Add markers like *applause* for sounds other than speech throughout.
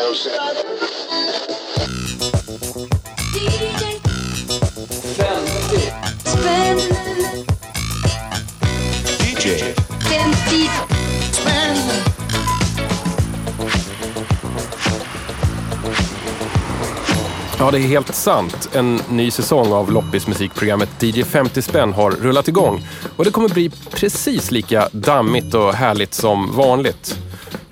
DJ. Ja, det är helt sant. En ny säsong av loppismusikprogrammet DJ 50 spänn har rullat igång. Och det kommer bli precis lika dammigt och härligt som vanligt.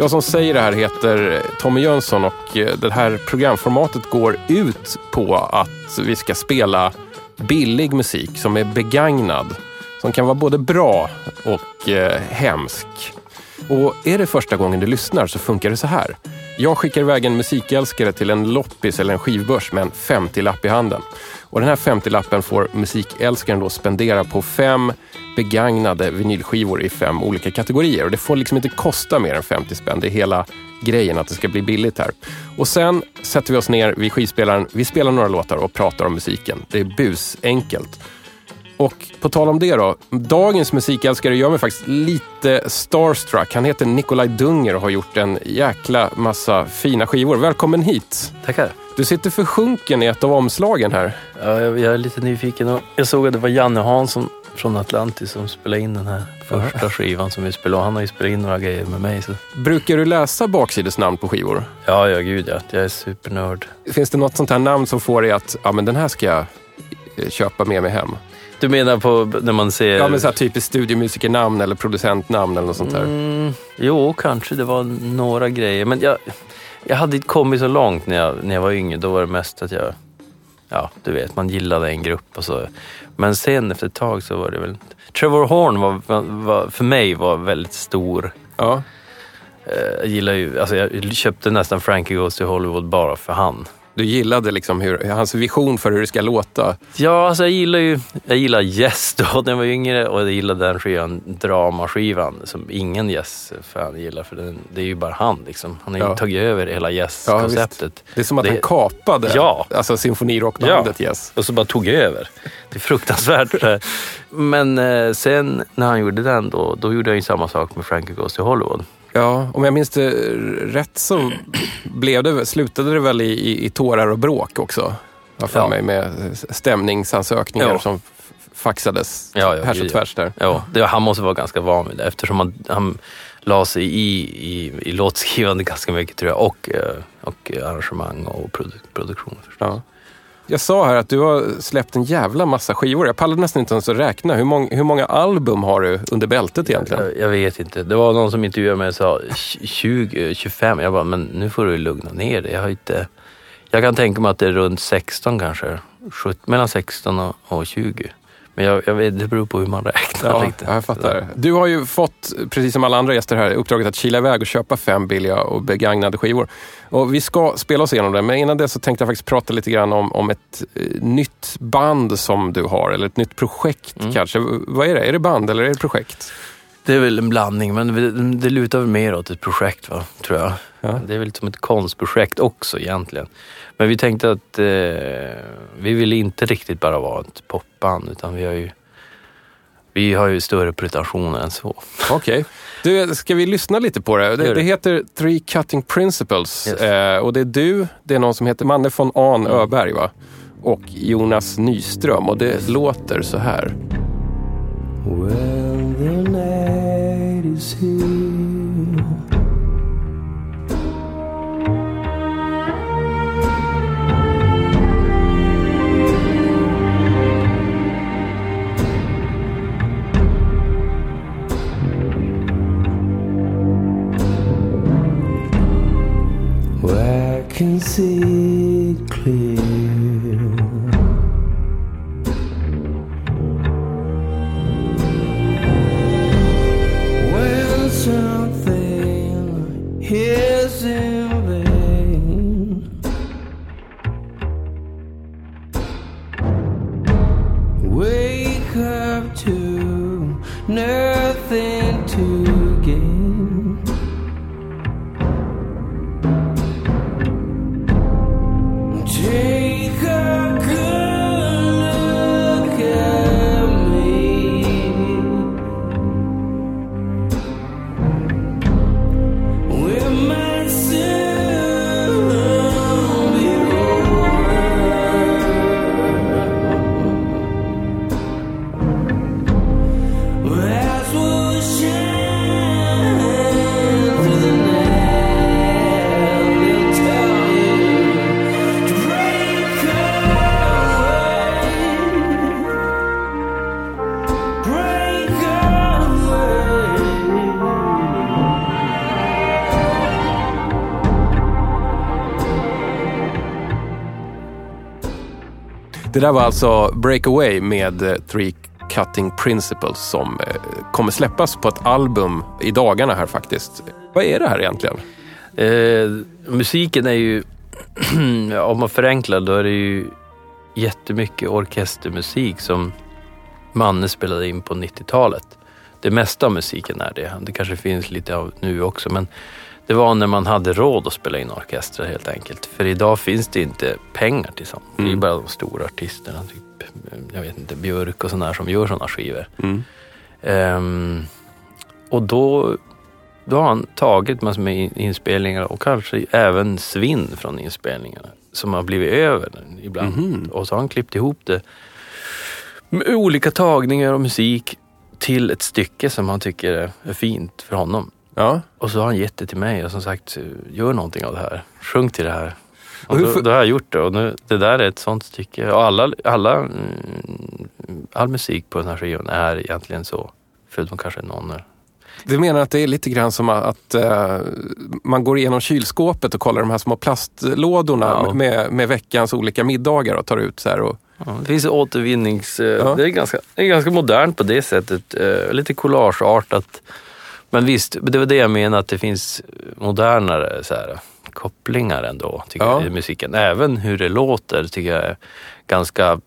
Jag som säger det här heter Tommy Jönsson och eh, det här programformatet går ut på att vi ska spela billig musik som är begagnad. Som kan vara både bra och eh, hemsk. Och är det första gången du lyssnar så funkar det så här. Jag skickar iväg en musikälskare till en loppis eller en skivbörs med en 50-lapp i handen. Och den här 50-lappen får musikälskaren då spendera på fem begagnade vinylskivor i fem olika kategorier. Och det får liksom inte kosta mer än 50 spänn. Det är hela grejen att det ska bli billigt här. Och sen sätter vi oss ner vid skivspelaren, vi spelar några låtar och pratar om musiken. Det är busenkelt. Och på tal om det då, dagens musikälskare gör mig faktiskt lite starstruck. Han heter Nikolaj Dunger och har gjort en jäkla massa fina skivor. Välkommen hit! Tackar. Du sitter försjunken i ett av omslagen här. Ja, jag, jag är lite nyfiken. Jag såg att det var Janne Hansson från Atlantis som spelade in den här första skivan som vi spelade. Han har ju spelat in några grejer med mig. Så. Brukar du läsa baksidesnamn på skivor? Ja, ja, gud ja. Jag är supernörd. Finns det något sånt här namn som får dig att, ja men den här ska jag eh, köpa med mig hem? Du menar på när man ser... Ja men så här typiskt studiomusikernamn eller producentnamn eller något sånt där. Mm, jo, kanske det var några grejer. Men jag, jag hade inte kommit så långt när jag, när jag var yngre. Då var det mest att jag, ja du vet, man gillade en grupp och så. Men sen efter ett tag så var det väl... Trevor Horn var, var, för mig var väldigt stor. Ja. Eh, Jag gillar ju, alltså jag köpte nästan Frankie Goes to Hollywood bara för han. Du gillade liksom hur, hans vision för hur det ska låta. Ja, alltså jag gillar ju, jag gillar Yes då *laughs* när jag var yngre och jag gillade den skivan, dramaskivan som ingen Yes-fan gillar för den, det är ju bara han liksom. Han har ju Ja. tagit över hela Ja, Yes-konceptet. Det är som att Det- han kapade Ja. alltså symfonirockbandet Yes. Och så bara tog över. Det är fruktansvärt. *laughs* Men eh, sen när han gjorde den då, då gjorde han ju samma sak med Frankie Goes to Hollywood. Ja, om jag minns det rätt så blev det, slutade det väl i, i, i tårar och bråk också. Jag för Ja. mig med stämningsansökningar Ja. som faxades Ja, ja, härs och tvärs där. Ja, det, han måste vara ganska van vid det eftersom han, han la sig i, i, i låtskrivande ganska mycket tror jag och, eh, och arrangemang och produ produktion. förstås. Ja. Jag sa här att du har släppt en jävla massa skivor. Jag pallade nästan inte ens att räkna. Hur, mång, hur många album har du under bältet egentligen? Jag, jag vet inte. Det var någon som intervjuade mig och sa 20, 25. Jag bara, men nu får du lugna ner dig. Jag har inte... Jag kan tänka mig att det är runt 16 kanske. 17, mellan 16 och, och 20. Men jag, jag vet, det beror på hur man räknar Ja, lite. ja, jag fattar. Du har ju fått, precis som alla andra gäster här, uppdraget att kila iväg och köpa fem billiga och begagnade skivor. Och vi ska spela oss igenom det, men innan det så tänkte jag faktiskt prata lite grann om, om ett eh, nytt band som du har, eller ett nytt projekt Mm. kanske. Vad är det? Är det band eller är det projekt? Det är väl en blandning, men det, lutar väl mer åt ett projekt, va? tror jag. Ja. Det är väl som ett konstprojekt också egentligen. Men vi tänkte att eh, vi vill inte riktigt bara vara ett popband, utan vi har ju, vi har ju större pretensioner än så. Okej. Du, ska vi lyssna lite på det? Det, det. heter Three Cutting Principles. Yes. Eh, och det är du, det är någon som heter Manne von Ahn Öberg va? Och Jonas Nyström. Och det låter så här. Well, is His. Det där var alltså Breakaway med eh, Three Cutting Principles som eh, kommer släppas på ett album i dagarna här faktiskt. Vad är det här egentligen? Eh, musiken är ju, *clears throat* om man förenklar då är det ju jättemycket orkestermusik som Manne spelade in på 90-talet. Det mesta av musiken är det. Det kanske finns lite av nu också men det var när man hade råd att spela in orkestrar helt enkelt. För idag finns det inte pengar till sånt. Det är Mm. bara de stora artisterna, typ, jag vet inte, Björk och sådana som gör sådana skivor. Mm. Ehm, och då, då har han tagit massor med in- inspelningar och kanske även svinn från inspelningarna som har blivit över ibland. Mhm. Och så har han klippt ihop det med olika tagningar och musik till ett stycke som han tycker är fint för honom. Ja. Och så har han gett det till mig och som sagt, gör någonting av det här. Sjung till det här. Och då, då har jag gjort det och nu, det där är ett sånt stycke. Och alla, alla, mm, all musik på den här skivan är egentligen så. Förutom kanske någon. är- Du menar att det är lite grann som att eh, man går igenom kylskåpet och kollar de här små plastlådorna Ja. med, med veckans olika middagar och tar ut så här och Ja, det finns återvinnings... eh, Ja. Det, är ganska, det är ganska modernt på det sättet. eh, Lite collageartat. Men visst, det var det jag menade att det finns modernare så här, kopplingar ändå tycker Ja. jag, i musiken. Även hur det låter tycker jag är ganska mm,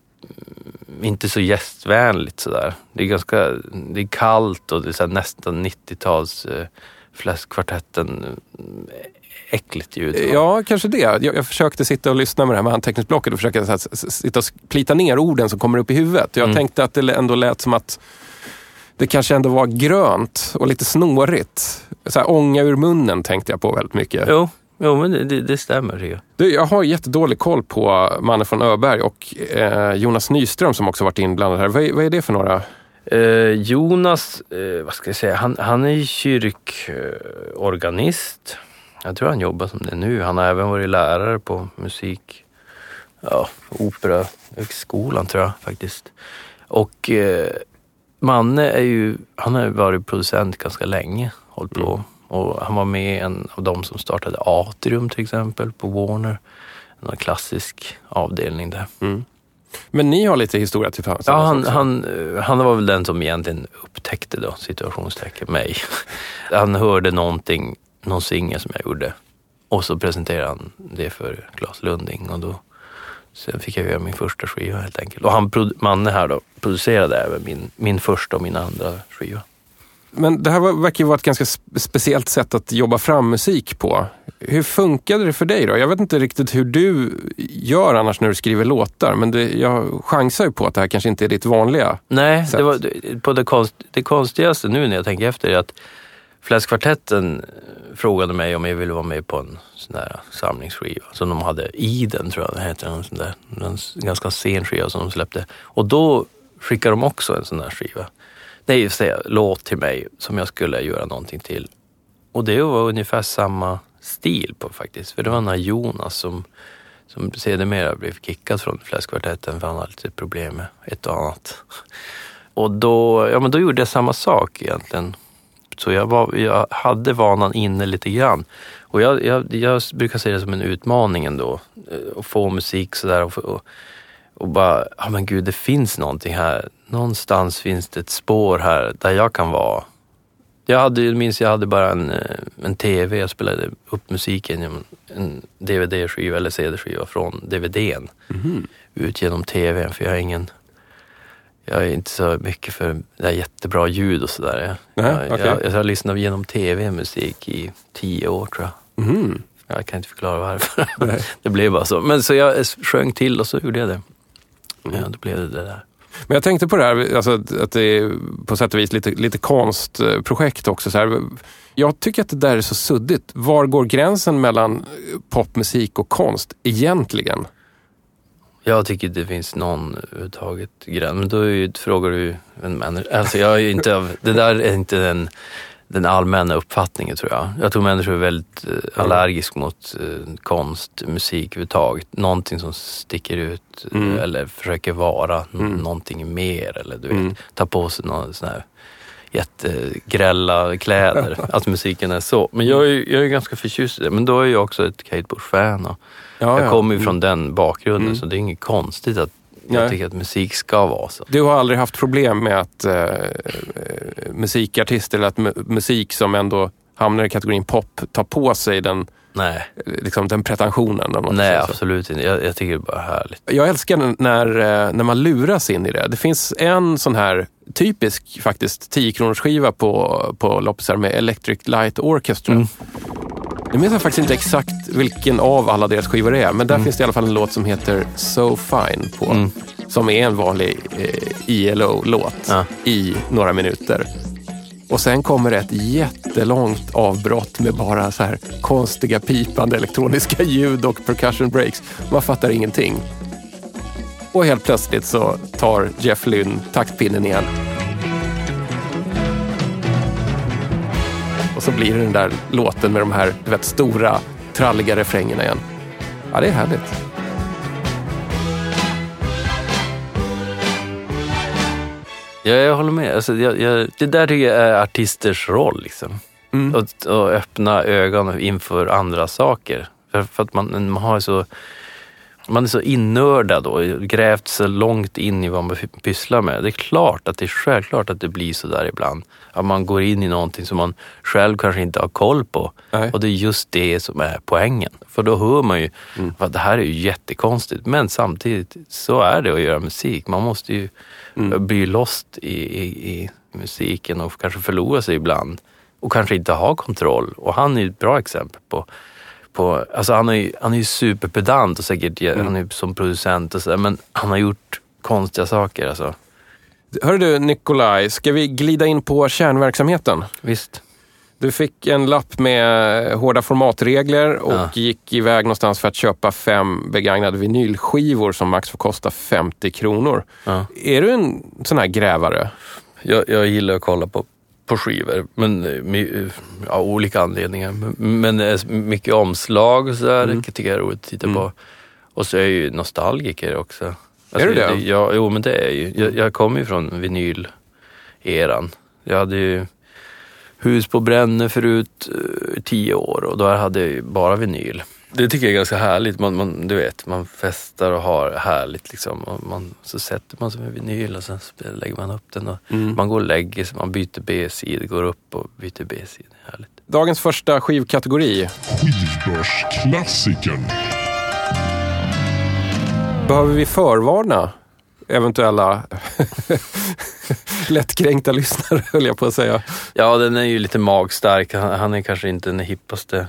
inte så gästvänligt sådär. Det är ganska det är kallt och det är så här, nästan 90-tals eh, fläskkvartetten mm, äckligt ljud. Ja, kanske det. Jag, jag försökte sitta och lyssna med det här med anteckningsblocket och försöka så här, sitta och plita ner orden som kommer upp i huvudet. Jag Mm. tänkte att det ändå lät som att det kanske ändå var grönt och lite snårigt. Så här, ånga ur munnen tänkte jag på väldigt mycket. Jo, jo men det, det, det stämmer jag. Du, jag har jättedålig koll på mannen från Öberg och eh, Jonas Nyström som också varit inblandad här. Vad, är- vad är det för några? Eh, Jonas, eh, vad ska jag säga, han, han är kyrkorganist. jag tror han jobbar som det nu. Han har även varit lärare på musik, ja, operahögskolan tror jag faktiskt. Och eh, Manne är ju, han har ju varit producent ganska länge, hållit på. Och han var med i en av de som startade Atrium till exempel på Warner. En klassisk avdelning där. Men ni har lite historia till fans. Ja, han, han, han var väl den som egentligen upptäckte då, situationstecken, mig. *laughs* Han hörde någonting, någon singel som jag gjorde och så presenterade han det för Claes Lunding och då sen fick jag göra min första skiva helt enkelt. Och han, Manne här då, producerade även min, min första och min andra skiva. Men det här var, verkar ju vara ett ganska spe- speciellt sätt att jobba fram musik på. Hur funkade det för dig då? Jag vet inte riktigt hur du gör annars när du skriver låtar, men det, jag chansar ju på att det här kanske inte är ditt vanliga. Nej, sätt. det, var, det- på det, konst, det konstigaste nu när jag tänker efter är att Fläskkvartetten frågade mig om jag ville vara med på en sån där samlingsskiva som de hade. Iden tror jag den heter. En sån där, en ganska sen skiva som de släppte. Och då skickade de också en sån där skiva. Nej, säga, låt till mig som jag skulle göra någonting till. Och det var ungefär samma stil på faktiskt. För det var den här Jonas som, som sedermera blev kickad från Fläskkvartetten för han hade lite problem med ett och annat. Och då, ja, men då gjorde jag samma sak egentligen. Så jag, var, jag hade vanan inne lite grann. Och jag, jag, jag brukar se det som en utmaning ändå. eh, Att få musik sådär och, och, och bara, ja men gud det finns någonting här. Någonstans finns det ett spår här där jag kan vara. Jag hade, jag minns jag hade bara en, eh, en TV, jag spelade upp musiken genom en DVD-skiva eller CD-skiva från DVDn ut genom TVn för jag är ingen jag är inte så mycket för det här jättebra ljud och sådär. Jag, Nej, jag, jag, har lyssnat genom tv-musik i tio år tror jag. Mhm. Jag kan inte förklara varför. *laughs* det blev bara så. Men så jag sjöng till och så gjorde jag det. Mm. Ja, då blev det det där. Men jag tänkte på det här, alltså, att det är på sätt och vis lite, lite konstprojekt också. Så här. Jag tycker att det där är så suddigt. Var går gränsen mellan popmusik och konst egentligen? Jag tycker det finns någon överhuvudtaget gräns. Men då är ju, frågar du en människa. Alltså jag är inte av, det där är inte den, den allmänna uppfattningen tror jag. Jag tror människor är väldigt eh, allergiska mot eh, konst, musik överhuvudtaget. Någonting som sticker ut eh, Mm. eller försöker vara Mm. någonting mer. Eller du vet, Mm. ta på sig någon sån här jättegrälla kläder. *laughs* att musiken är så. Men jag är, jag är ganska förtjust i det. Men då är jag också ett Kate Bush-fan. Och Ja, jag ja. kommer ju från den bakgrunden Mm. så det är inget konstigt att Nej. Jag tycker att musik ska vara så. Du har aldrig haft problem med att eh, musikartister eller att mu- musik som ändå hamnar i kategorin pop tar på sig den, Nej, liksom, den pretensionen? om man nej absolut inte. Jag, jag tycker det är bara härligt. Jag älskar när, eh, när man luras in i det. Det finns en sån här typisk faktiskt 10 kronors skiva på, på loppisar med Electric Light Orchestra. Mm. Nu minns jag faktiskt inte exakt vilken av alla deras skivor det är, men där finns det i alla fall en låt som heter So Fine på. Mm. Som är en vanlig eh, ILO-låt Ja. i några minuter. Och sen kommer ett jättelångt avbrott med bara så här konstiga pipande elektroniska *laughs* ljud och percussion breaks. Man fattar ingenting. Och helt plötsligt så tar Jeff Lynne taktpinnen igen. Och så blir det den där låten med de här du vet, stora, tralliga refrängerna igen. Ja, det är härligt. Ja, jag håller med. Alltså, jag, jag, det där tycker jag är artisters roll. Liksom. Mm. Att, att öppna ögonen inför andra saker. För, för att man, man har så... Man är så innördad och grävt så långt in i vad man py- pysslar med. Det är klart att det är självklart att det blir så där ibland. Att man går in i någonting som man själv kanske inte har koll på. Nej. Och det är just det som är poängen. För då hör man ju att det här är ju jättekonstigt. Men samtidigt så är det att göra musik. Man måste ju bli lost i, i, i musiken och kanske förlora sig ibland. Och kanske inte ha kontroll. Och han är ett bra exempel på på, alltså han är ju, han är ju superpedant och säkert han är som producent och sådär, men han har gjort konstiga saker alltså. Hör du Nikolaj, ska vi glida in på kärnverksamheten? Visst. Du fick en lapp med hårda formatregler och Ja. gick iväg någonstans för att köpa fem begagnade vinylskivor som max får kosta 50 kronor. Ja. Är du en sån här grävare? Jag, jag gillar att kolla på, på skivor, men eh, my- av olika anledningar. Men, eh, mycket omslag och sådär, Mm. tycker jag är roligt att titta på. Och så är jag ju nostalgiker också. Alltså, Är du det? Ja, jo men det är jag ju. Jag, jag kommer ju från vinyl-eran. Jag hade ju hus på Brännö förut, eh, tio år och då hade jag ju bara vinyl. Det tycker jag är ganska härligt. Man, man, du vet, man festar och har härligt liksom. Och man, så sätter man sig med vinyl och sen spelar- lägger man upp den. Och Mm. Man går och lägger sig, man byter B-sida, går upp och byter B-sida. Härligt. Dagens första skivkategori. Skivbörsklassikern. Behöver vi förvarna eventuella *laughs* lättkränkta lyssnare, höll jag på att säga. Ja, den är ju lite magstark. Han, han är kanske inte den hippaste,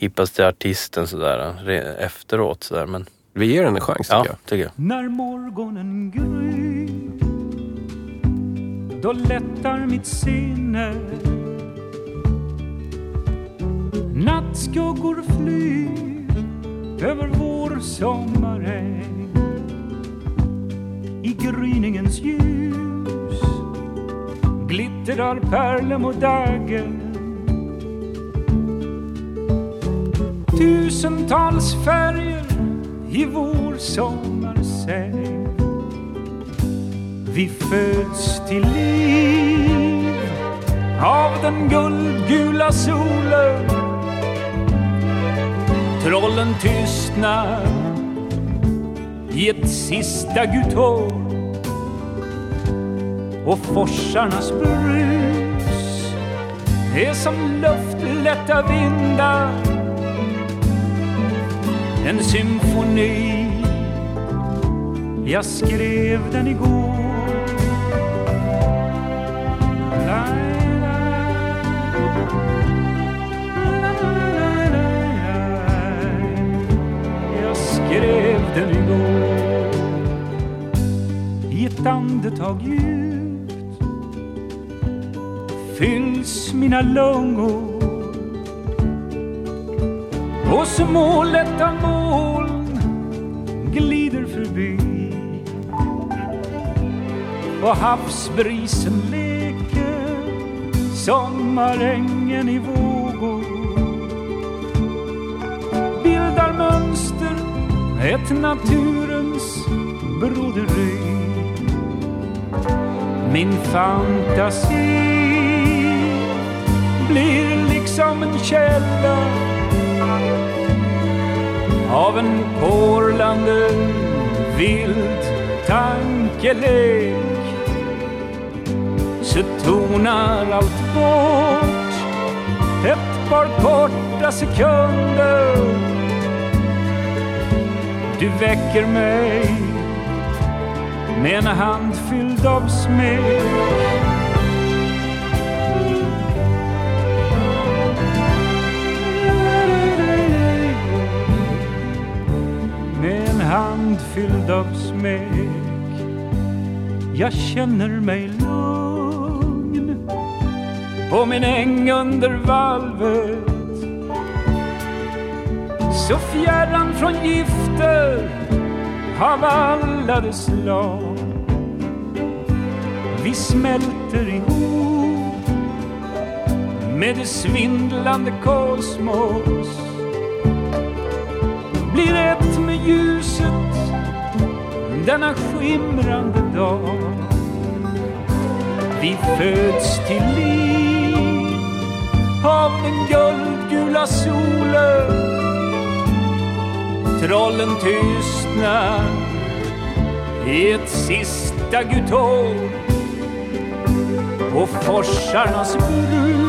hippaste artisten sådär, efteråt. Sådär. Men Vi ger den en chans, tycker ja, jag. tycker jag. När morgonen gryr Då lättar mitt sinne Nattskuggor flyr över vår sommaräng I gryningens ljus glittrar pärlem och Tusentals färger i vår sommarsäng Vi föds till liv av den guldgula solen. Trollen tystnar i ett sista gutår och forsarnas brus är som luftlätta vindar en symfoni. Jag skrev den igår. La, la, la. Jag skrev den igår. I ett andetag djupt fylls mina lungor. Och små lätta och havsbrisen leker sommarängen i vågor. Bildar mönster ett naturens broderi min fantasi blir liksom en källa av en porlande vild tankelek så tonar allt bort. Ett par korta sekunder. Du väcker mig med en hand fylld av smek med en hand fylld av smek. Jag känner mig lugn på min äng under valvet. Så fjärran från gifter av alla de slag. Vi smälter ihop med det svindlande kosmos blir ett med ljuset denna skimrande dag. Vi föds till liv av den guldgula solen. Trollen tystnar i ett sista gutår och forsarnas brus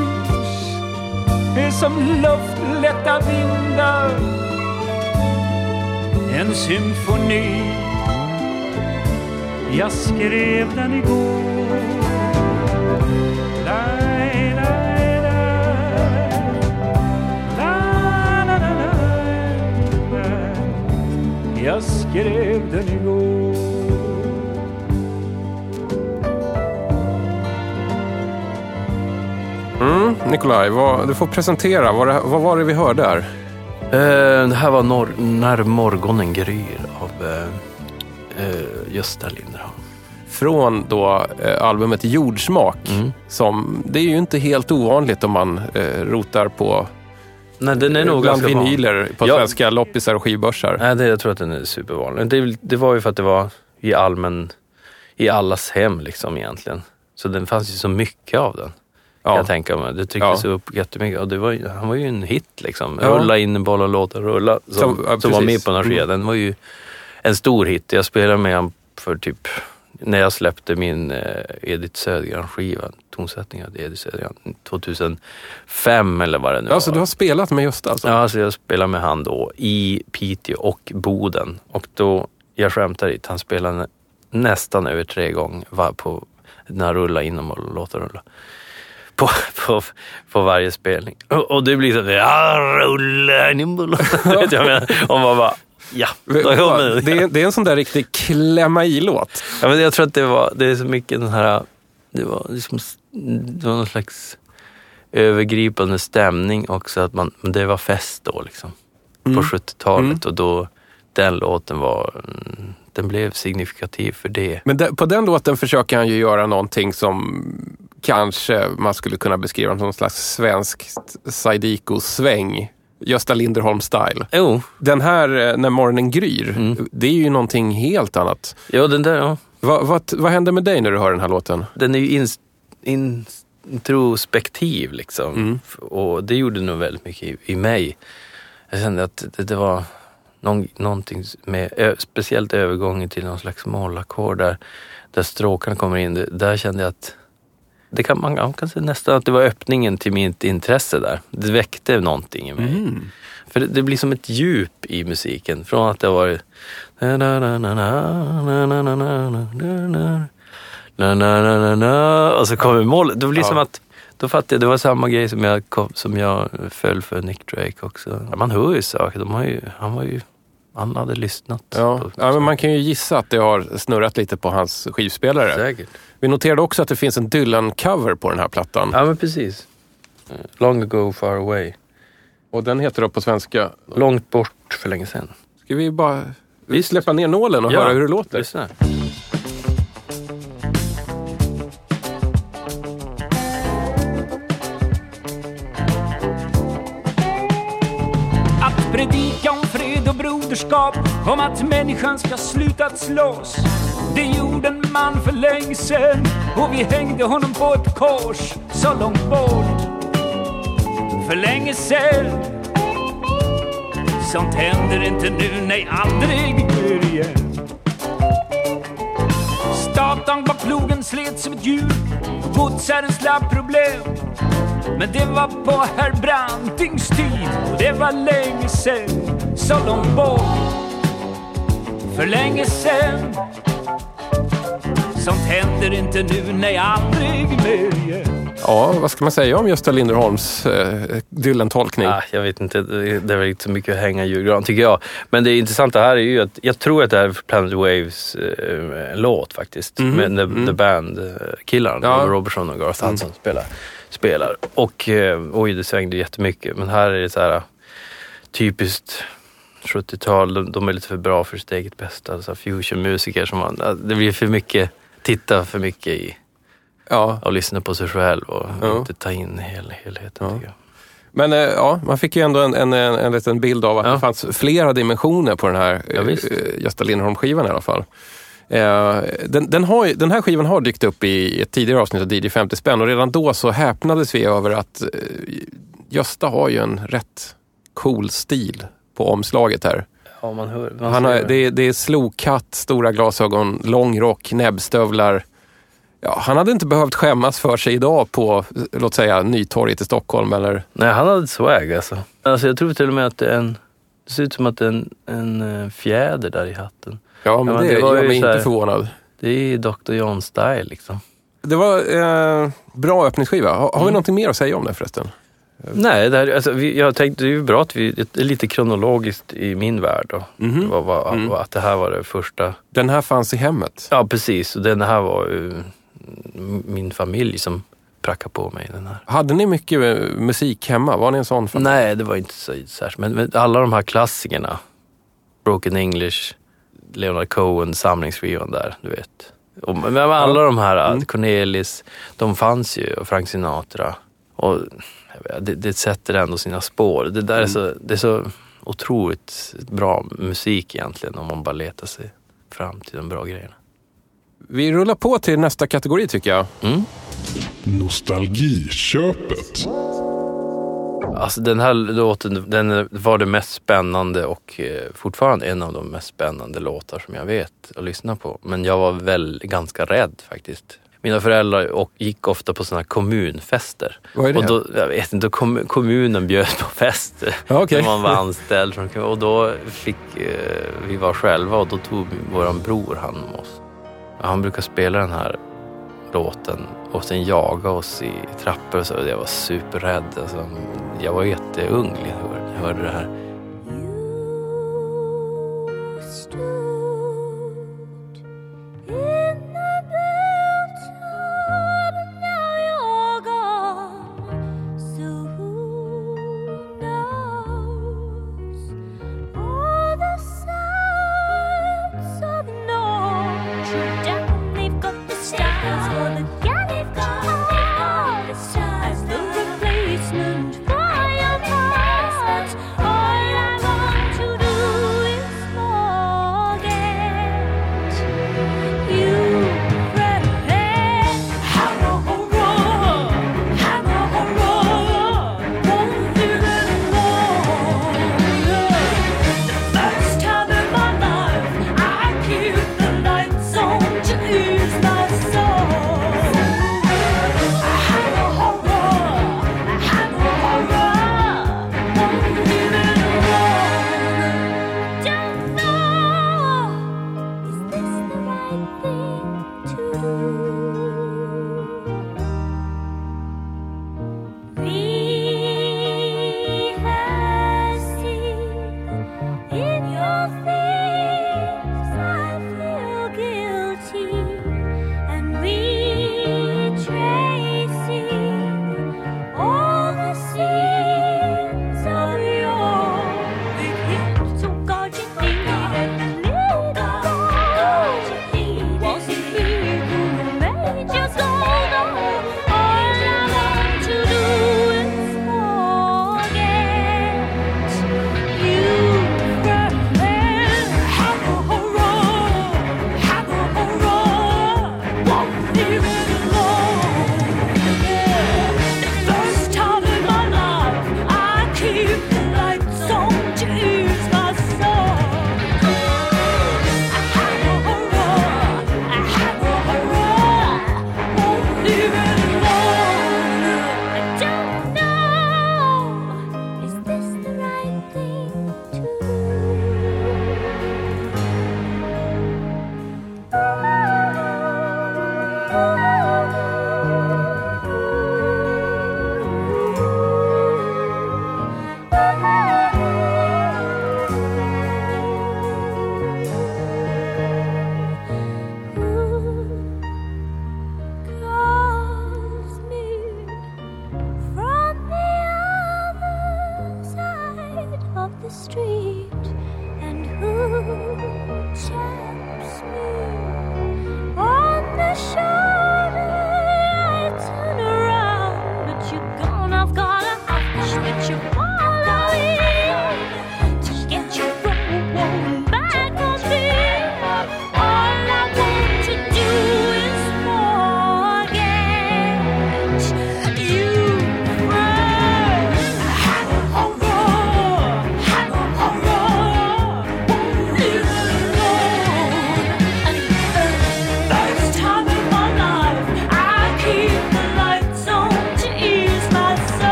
är som luftlätta vindar en symfoni. Jag skrev den igår. Jag skrev den igår Mm, Nikolaj, vad, du får presentera. Vad, vad var det vi hörde här? Eh, det här var norr, När morgonen gryr av eh, eh, Gösta Linderholm. Från då eh, albumet Jordsmak. Mm. Som, det är ju inte helt ovanligt om man eh, rotar på Nej, den är nog bland vinyler på Ja. svenska loppisar och skivbörsar. Nej, det, jag tror att den är supervanlig. Det, det var ju för att det var i allmän, i allas hem liksom egentligen. Så den fanns ju så mycket av den. Kan Ja. jag tänka mig. Det trycktes Ja. upp jättemycket. Och det var, han var ju en hit liksom. Ja. Rulla in en boll och låta rulla. Som, Som- ja, som var med på den här skivan. Den var ju en stor hit. Jag spelade med honom för typ när jag släppte min eh, Edith Södergran-skiva, tonsättning av Edith Södergran, 2005 eller vad det nu var. du har spelat med Gösta alltså? Ja, alltså jag spelade med han då i Piteå och Boden. Och då, jag skämtar inte, han spelade nä- nästan över tre gånger på den här rulla inom och låta rulla. På, *laughs* på, på varje spelning. Och, och det blir så ja, rulla inom och *laughs* menar. Och man bara, ja, då kommer Det är, det är en sån där riktig klämma i-låt. Ja, men jag tror att det var, det är så mycket den här, det var liksom, det var någon slags övergripande stämning också. Att man, men det var fest då liksom. På 70-talet och då, den låten var, mm, den blev signifikativ för det. Men de, på den låten försöker han ju göra någonting som kanske man skulle kunna beskriva som någon slags svensk Saidiko-sväng. Gösta Linderholm-style. Jo, Den här eh, När morgonen gryr, det är ju någonting helt annat. ja den där, ja. Vad, vad, vad händer med dig när du hör den här låten? Den är ju in, in, introspektiv liksom. F- Och det gjorde nog väldigt mycket i, i mig. Jag kände att det, det var någon, någonting med, ö, speciellt övergången till någon slags mollackord där, där stråkarna kommer in. Där kände jag att det kan, man, man kan säga nästan att det var öppningen till mitt intresse där. Det väckte någonting i mig. Mm. För det, det, blir som ett djup i musiken. Från att det har varit... Och så kommer målet. Det blir ja. som att... Då fattade jag, det var samma grej som jag, som jag föll för Nick Drake också. Man hör ju saker. De har ju, han var ju han hade lyssnat. Ja. ja. men man kan ju gissa att det har snurrat lite på hans skivspelare. Säkert. Vi noterade också att det finns en Dylan-cover på den här plattan. Ja men precis. Long ago far away. Och den heter då på svenska... Långt bort för länge sedan. Ska vi bara Visst. släppa ner nålen och Ja, höra hur det låter? Lyssna. Att predika om fred och broderskap, om att människan ska sluta att slåss. Det gjorde en man för länge sen och vi hängde honom på ett kors så långt bort. För länge sen. Sånt händer inte nu, nej aldrig mer igen. Statan var plogen slet som ett djur. Godsherren slapp problem. Men det var på herr Brantings tid och det var länge sen, så långt bort. För länge sen. Sånt händer inte nu, nej aldrig mer igen. Ja, vad ska man säga om Gösta Linderholms eh, Dylan-tolkning? Ah, jag vet inte, det är väl inte så mycket att hänga i julgran tycker jag. Men det intressanta här är ju att jag tror att det här är Planet Waves eh, låt faktiskt. Mhm. Med The, Mm. the Band-killarna, Ja. Robertson och Garth Hudson spelar. spelar. Och eh, oj, det svängde jättemycket. Men här är det så här eh, typiskt 70-tal. De, de är lite för bra för sitt eget bästa. Alltså fusionmusiker som man, det blir för mycket, titta för mycket i Ja, och lyssna på sig själv och Ja. inte ta in hel, helheten. Ja. tycker jag. men eh, ja, man fick ju ändå en, en, en, en liten bild av att Ja. det fanns flera dimensioner på den här Ja, visst. eh, Gösta Lindholm-skivan i alla fall. Eh, den, den, har, den här skivan har dykt upp i ett tidigare avsnitt av DJ 50 spänn och redan då så häpnades vi över att eh, Gösta har ju en rätt cool stil på omslaget här. Ja, man hör. Man Han har, det, är, det är slokhatt, stora glasögon, lång rock, näbbstövlar. Ja, han hade inte behövt skämmas för sig idag på, låt säga, Nytorget i Stockholm eller... Nej, han hade swag alltså. alltså. Jag tror till och med att det är en... Det ser ut som att det är en, en eh, fjäder där i hatten. Ja, men Ja, men det, gör mig inte förvånad. Det är Dr. John style liksom. Det var eh, bra öppningsskiva. Har, har vi Mm. någonting mer att säga om det förresten? Nej, det, här, alltså, vi, jag tänkte det är ju bra att vi... Det är lite kronologiskt i min värld då. Mhm. Vad, vad, Mm. Att det här var det första. Den här fanns i hemmet. Ja, precis. Och den här var mm, min familj som prackade på mig den här. Hade ni mycket eh, musik hemma? Var ni en sån familj? Nej, det var inte så särskilt. Men, men alla de här klassikerna. Broken English, Leonard Cohen, samlingsskivan där, du vet. Och, men alla de här, Mm. Cornelis, de fanns ju, och Frank Sinatra. Och det, det sätter ändå sina spår. Det där är, så, det är så otroligt bra musik egentligen om man bara letar sig fram till de bra grejerna. Vi rullar på till nästa kategori tycker jag. Mm. Nostalgiköpet. Alltså den här låten, den var det mest spännande och eh, fortfarande en av de mest spännande låtar som jag vet att lyssna på. Men jag var väl ganska rädd faktiskt. Mina föräldrar och gick ofta på sådana kommunfester. Vad är det? Och då, jag vet inte, kom, kommunen bjöd på fester Ja, okej. när man var anställd. Och då fick eh, vi vara själva och då tog våran bror hand om oss. Han brukar spela den här låten och sen jaga oss i trappor och så. Jag var superrädd. Alltså, jag var jätteung hörde- när jag hörde det här.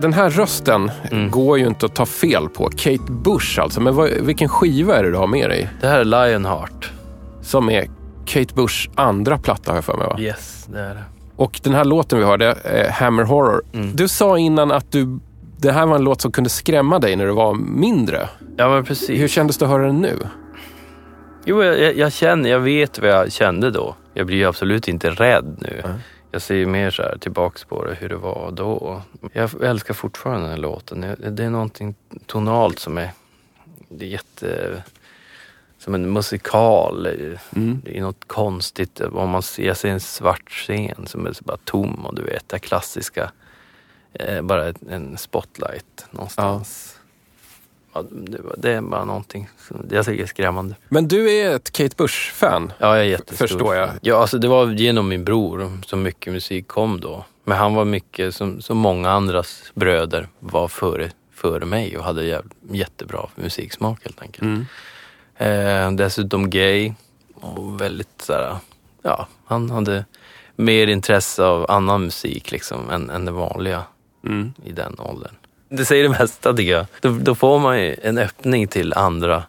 Den här rösten Mm. går ju inte att ta fel på. Kate Bush alltså. Men vad, vilken skiva är det du har med dig? Det här är Lionheart. Som är Kate Bushs andra platta har jag för mig va? Yes, det är det. Och den här låten vi hörde, eh, Hammer Horror. Mm. Du sa innan att du, det här var en låt som kunde skrämma dig när du var mindre. Ja men precis. Hur kändes det att höra den nu? Jo, jag, jag, jag känner, jag vet vad jag kände då. Jag blir ju absolut inte rädd nu. Jag ser ju mer så här tillbaks på det, hur det var då. Jag älskar fortfarande den här låten. Det är någonting tonalt som är, det är jätte, som en musikal. Det är något konstigt. Om man ser, jag ser en svart scen som är bara tom och du vet, det klassiska. Eh, bara en spotlight någonstans. Ja, det, det är bara någonting, som- jag tycker är skrämmande. Men du är ett Kate Bush-fan. Ja, jag är jättestor. Förstår jag. Ja, alltså det var genom min bror som mycket musik kom då. Men han var mycket, som, som många andras bröder, var före, före mig och hade jättebra musiksmak helt enkelt. Mm. Eh, dessutom gay och väldigt såhär, ja, han hade mer intresse av annan musik liksom än, än det vanliga Mm. i den åldern. Det säger det mesta tycker jag. Då, då får man ju en öppning till andra,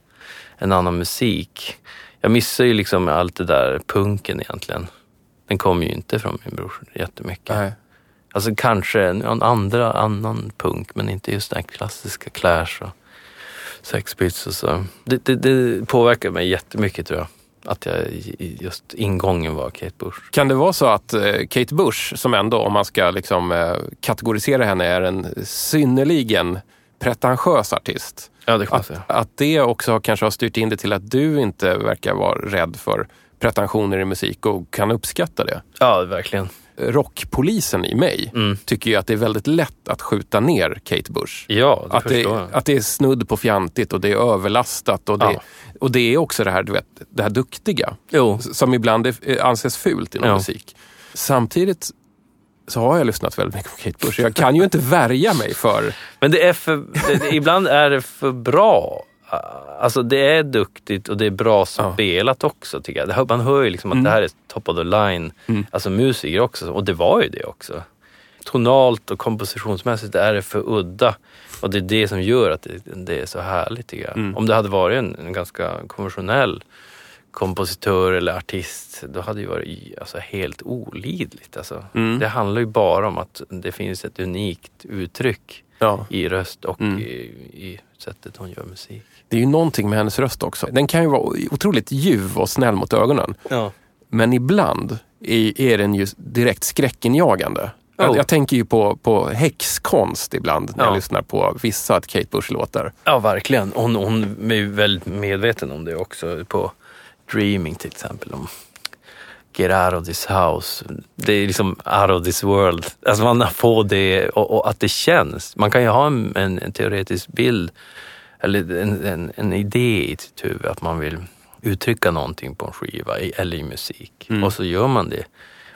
en annan musik. Jag missar ju liksom allt det där punken egentligen. Den kommer ju inte från min bror jättemycket. Nej. Alltså kanske en andra, annan punk men inte just den här klassiska Clash och Sex Pistols. Det, det, det påverkar mig jättemycket tror jag. Att jag just ingången var Kate Bush. Kan det vara så att eh, Kate Bush, som ändå om man ska liksom, eh, kategorisera henne, är en synnerligen pretentiös artist. Ja, det kan Att, att det också kanske har styrt in det till att du inte verkar vara rädd för pretensioner i musik och kan uppskatta det. Ja, verkligen. Rockpolisen i mig Mm. tycker ju att det är väldigt lätt att skjuta ner Kate Bush. Ja, det Att det, jag. att det är snudd på fjantigt och det är överlastat. Och det, Ja. och det är också det här, du vet, det här duktiga Jo, som ibland är, eh, anses fult inom Ja. musik. Samtidigt så har jag lyssnat väldigt mycket på Kate Bush. Jag kan ju inte värja mig för... Men det är för, det, ibland är det för bra. Alltså det är duktigt och det är bra Ja. spelat också tycker jag. Man hör ju liksom att Mm. det här är top of the line. Mm. Alltså musiker också. Och det var ju det också. Tonalt och kompositionsmässigt är det för udda. Och det är det som gör att det, det är så härligt tycker jag. Mm. Om det hade varit en, en ganska konventionell kompositör eller artist, då hade det ju varit alltså, helt olidligt. Alltså. Mm. Det handlar ju bara om att det finns ett unikt uttryck Ja. i röst och Mm. i, i sättet hon gör musik. Det är ju någonting med hennes röst också. Den kan ju vara otroligt ljuv och snäll mot ögonen. Ja. Men ibland är, är den ju direkt skräckinjagande. Jag, jag tänker ju på, på häxkonst ibland när jag Ja. lyssnar på vissa Kate Bush-låtar. ja, verkligen. Hon, hon är ju väldigt medveten om det också på Dreaming till exempel. Om Get out of this house. Det är liksom out of this world. Alltså man får det och, och att det känns. Man kan ju ha en, en, en teoretisk bild eller en, en, en idé i sitt huvud att man vill uttrycka någonting på en skiva eller i musik. Mm. Och så gör man det.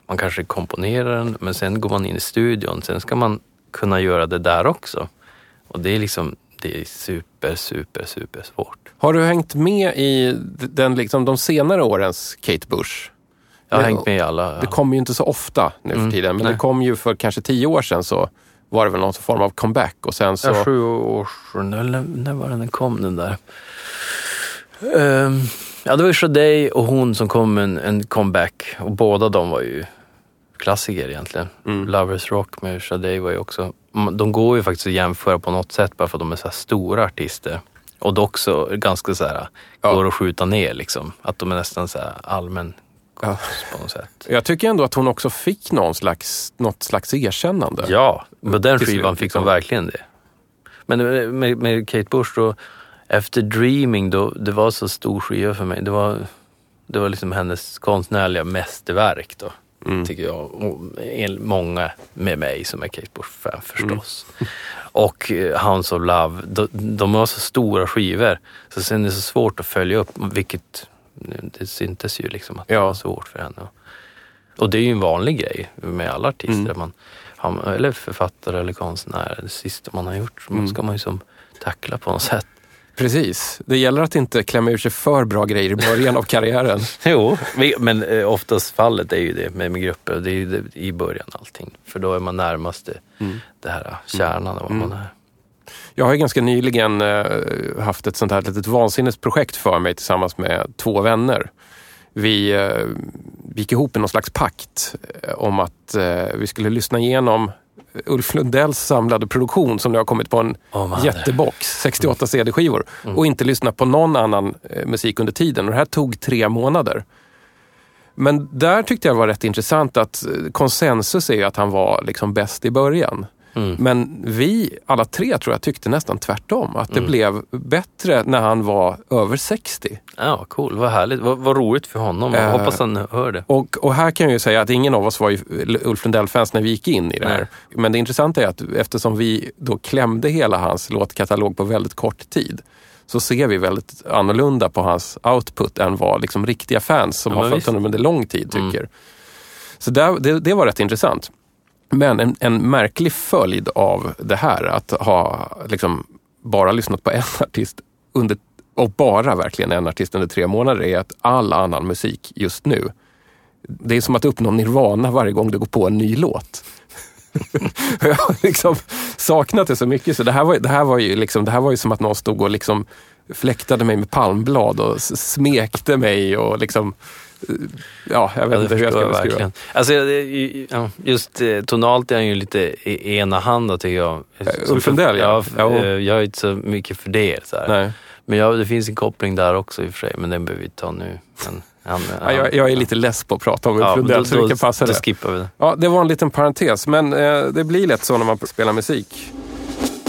Man kanske komponerar den men sen går man in i studion. Sen ska man kunna göra det där också. Och det är liksom, det är super, super, super svårt. Har du hängt med i den, liksom, de senare årens Kate Bush? Jag har hängt med i alla. Det Ja. kommer ju inte så ofta nu för Mm, tiden, men nej. det kom ju för kanske tio år sedan så var det väl någon form av comeback och sen så... Ja, sju år sedan, eller när var det den kom den där? Ehm, ja, det var ju Sade och hon som kom med en, en comeback och båda de var ju klassiker egentligen. Mm. Lovers Rock med Sade var ju också de går ju faktiskt att jämföra på något sätt bara för att de är så stora artister. Och det också ganska så här, Ja. går att skjuta ner liksom. Att de är nästan så här allmän Ja. på något sätt. Jag tycker ändå att hon också fick någon slags, något slags erkännande. Ja, på den skivan fick liksom. de verkligen det. Men med, med, Kate Bush då, efter Dreaming då, det var så stor skiva för mig. Det var, det var liksom hennes konstnärliga mästerverk då. Mm. Tycker jag. Och många med mig som är Kate Bush-fan förstås. Och eh, Hounds of Love, de, de var så stora skivor. Så sen är det så svårt att följa upp, vilket det syntes ju liksom att det Ja. var svårt för henne. Och det är ju en vanlig grej med alla artister. Mm. Man, eller författare eller konstnär. Det sista man har gjort Mm. ska man ju som tackla på något sätt. Precis. Det gäller att inte klämma ur sig för bra grejer i början av karriären. *laughs* Jo, men eh, oftast fallet är ju det med, med grupper. Det är ju det, i början allting. För då är man närmast det, Mm. det här eh, kärnan av vad man är. Jag har ganska nyligen eh, haft ett sånt här litet vansinnesprojekt för mig tillsammans med två vänner. Vi, eh, vi gick ihop i någon slags pakt eh, om att vi skulle lyssna igenom Ulf Lundells samlade produktion som nu har kommit på en man, jättebox, 68 CD-skivor och inte lyssna på någon annan musik under tiden. Och det här tog tre månader. Men där tyckte jag var rätt intressant att konsensus är att han var liksom bäst i början. Mm. Men vi alla tre tror jag tyckte nästan tvärtom. Att det blev bättre när han var över 60. Ja, cool. Vad härligt. Vad, vad roligt för honom. Jag Eh, hoppas han hör det. Och, och här kan jag ju säga att ingen av oss var Ulf Lundell-fans när vi gick in i det här. Nej. Men det intressanta är att eftersom vi då klämde hela hans låtkatalog på väldigt kort tid så ser vi väldigt annorlunda på hans output än vad liksom riktiga fans som Ja, har följt. Mm. honom under lång tid tycker. Så där, det, det var rätt intressant. Men en, en märklig följd av det här, att ha liksom bara lyssnat på en *laughs* artist under, och bara verkligen en artist under tre månader, är att all annan musik just nu, det är som att uppnå nirvana varje gång du går på en ny låt. *laughs* jag har liksom saknat det så mycket, så det här var, det här var, ju, liksom, det här var ju som att någon stod och liksom fläktade mig med palmblad och smekte mig och liksom, ja, jag vet Ja, inte hur jag ska beskriva. verkligen. Alltså, just eh, tonalt är han ju lite i- enahanda tycker jag. Ulf Lundell, ja. eh, Jag är inte så mycket för det. Så här. Nej. Men ja, det finns en koppling där också i och för sig, men den behöver vi ta nu. Men, han, *laughs* Ja, jag, jag är lite less på att prata om Ulf ja, Lundell, då, så vi då, kan passa då det. skippar vi det. Ja, det var en liten parentes, men eh, det blir lätt så när man spelar musik.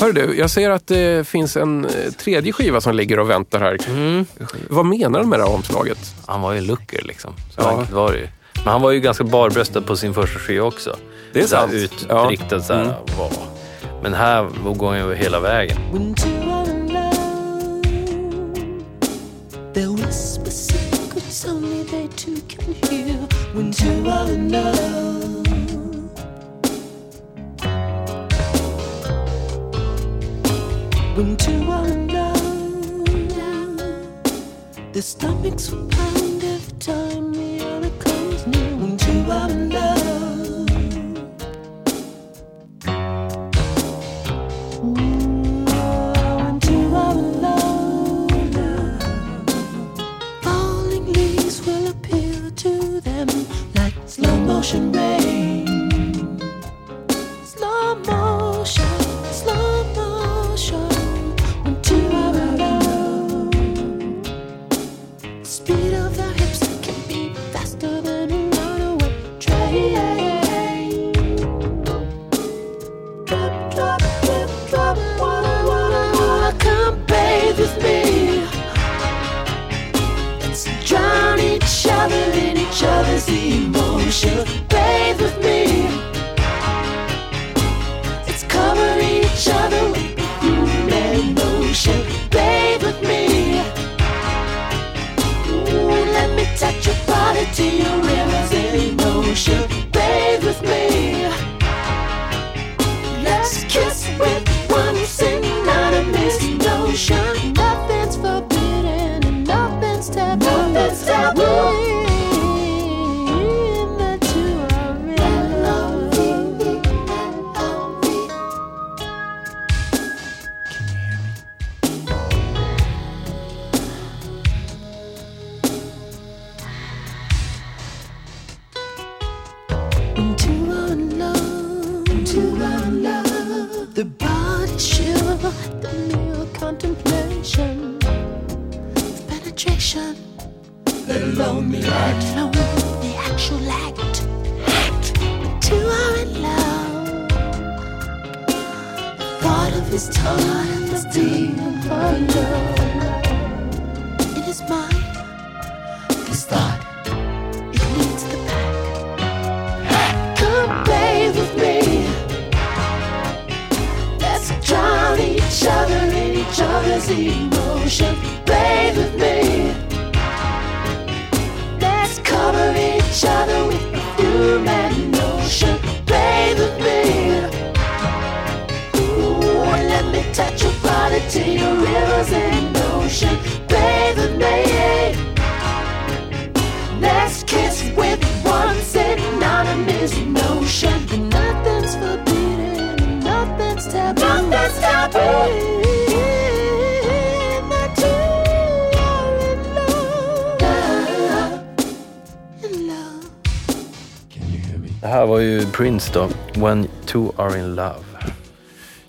Hör du, jag ser att det finns en eh, tredje skiva som ligger och väntar här. Mm. Vad menar du med det här omslaget? Han var ju en looker liksom. Så Ja. enkelt var det ju. Men han var ju ganska barbröstad på sin första skiva också. Det är Så sant. Utriktad så här, Mm. wow. Men här går han ju hela vägen. When two are in in love, their stomachs will pound every time the other comes near. When two are in love. When two are in love, falling leaves will appear to them like slow motion rain. Det här var ju Prince då, When Two Are In Love.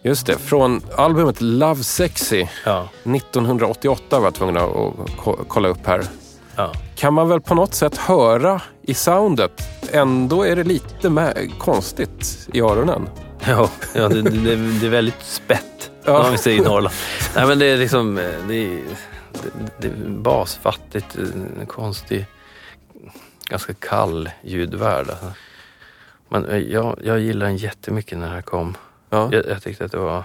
Just det, från albumet Love Sexy Ja. 1988 var jag tvungen att ko- kolla upp här. ja. Kan man väl på något sätt höra i soundet. Ändå är det lite konstigt i öronen. Ja, ja det, det, det är väldigt spett, Ja. säger i Norrland. Nej, men det är liksom, eh, det är, det, är basfattigt, en konstig, ganska kall ljudvärld. Alltså. Men eh, jag, jag gillar den jättemycket när det här kom. Ja. Jag, jag tyckte att det var...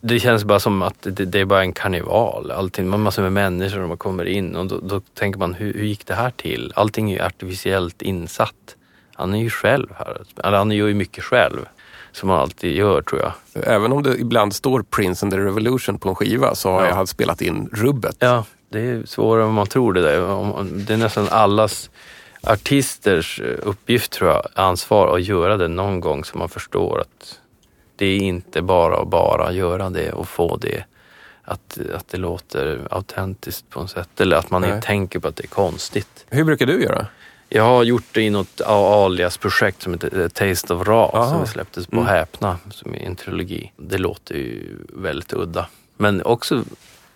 Det känns bara som att det, det är bara en karneval. Allting, man massor med människor och man kommer in och då, då tänker man hur, hur gick det här till? Allting är ju artificiellt insatt. Han är ju själv här. Eller han gör ju mycket själv. Som han alltid gör tror jag. Även om det ibland står Prince and the Revolution på en skiva så har Ja. jag spelat in rubbet. Ja, det är svårare än man tror det där. Det är nästan allas artisters eh, uppgift tror jag, ansvar att göra det någon gång så man förstår att det är inte bara att bara göra det och få det att, att det låter autentiskt på något sätt. Eller att man Nej. inte tänker på att det är konstigt. Hur brukar du göra? Jag har gjort det i något alias-projekt som heter eh, Taste of Ra Aha. som släpptes på Mm. Häpna som är en trilogi. Det låter ju väldigt udda. Men också,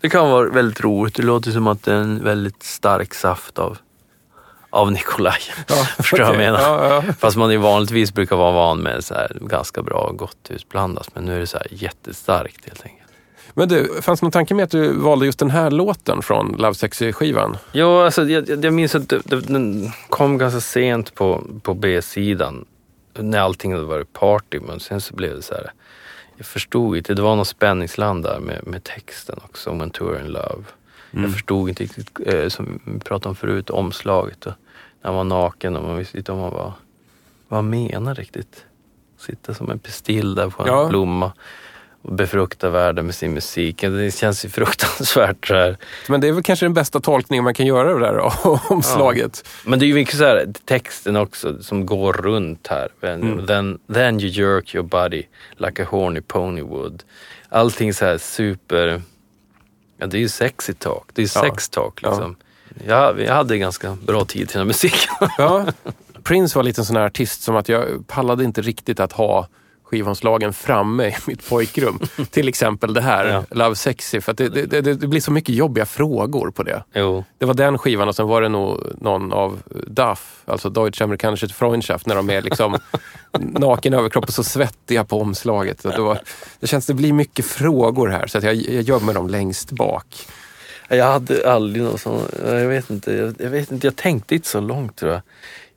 det kan vara väldigt roligt. Det låter som att det är en väldigt stark saft av, av Nikolaj. *laughs* Förstår du vad jag menar? Ja, ja. Fast man ju vanligtvis brukar vara van med så här ganska bra gott husblandat. Men nu är det så här jättestarkt helt enkelt. Men du, fanns det någon tanke med att du valde just den här låten från Love Sexy-skivan? Ja, alltså, jag, jag minns att den kom ganska sent på, på B-sidan. När allting hade varit party. Men sen så blev det så här. Jag förstod inte. Det var något spänningsland där med, med texten också. When Tour in Love. Jag förstod inte riktigt, eh, som vi pratade om förut, omslaget. Och när han var naken och man visste inte om han var... Vad menar riktigt? Sitta som en pistill där på en Ja. blomma. Och befrukta världen med sin musik. Det känns ju fruktansvärt här. Men det är väl kanske den bästa tolkningen man kan göra av det där *laughs* omslaget. Men det är ju mycket så här, texten också som går runt här. When, then, then you jerk your body like a horny pony would. Allting så här super... Ja, det är ju sexy talk. Det är ju Ja. sex talk liksom. Ja, vi hade ganska bra tid till den här musiken. Ja. *laughs* Prince var lite en sån här artist som att jag pallade inte riktigt att ha skivomslagen framme i mitt pojkrum. *laughs* Till exempel det här, Ja. Love Sexy. För att det, det, det, det blir så mycket jobbiga frågor på det. jo. Det var den skivan och sen var det nog någon av DAF, alltså Deutsche Amerikanische Freundschaft, när de är liksom *laughs* naken överkropp och så svettiga på omslaget. Så det, var, det känns det blir mycket frågor här så att jag, jag gömmer dem längst bak. Jag hade aldrig någon sån... Jag vet inte. Jag, jag vet inte. Jag tänkte inte så långt tror jag.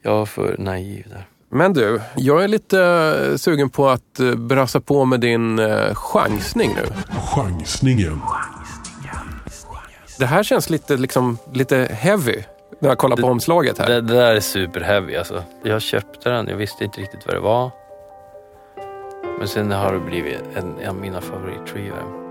Jag var för naiv där. Men du, jag är lite eh, sugen på att eh, brassa på med din uh, chansning nu. Chansningen. Det här känns lite, liksom, lite heavy när jag kollar på omslaget här. Det, det där är superheavy alltså. Jag köpte den, jag visste inte riktigt vad det var. Men sen har det blivit en, en av mina favoritskivor.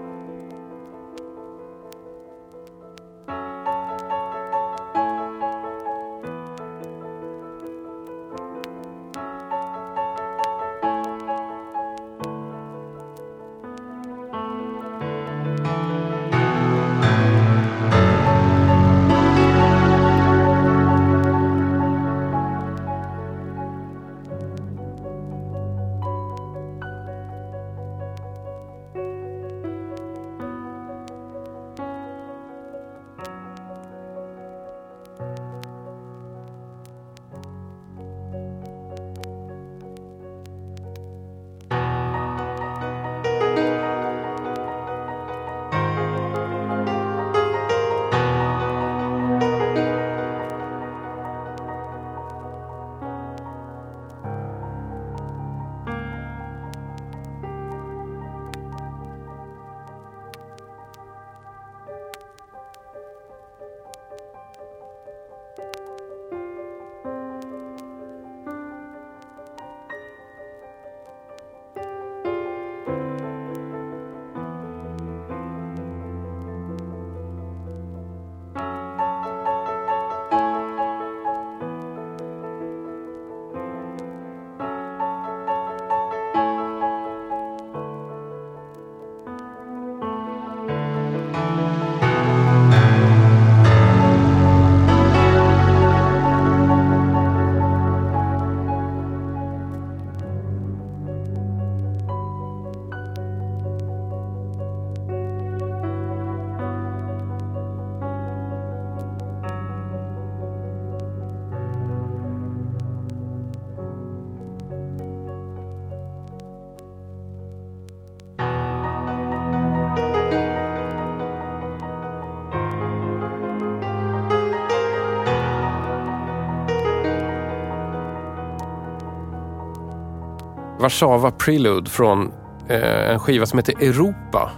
Warszawa Prelude från eh, en skiva som heter Europa.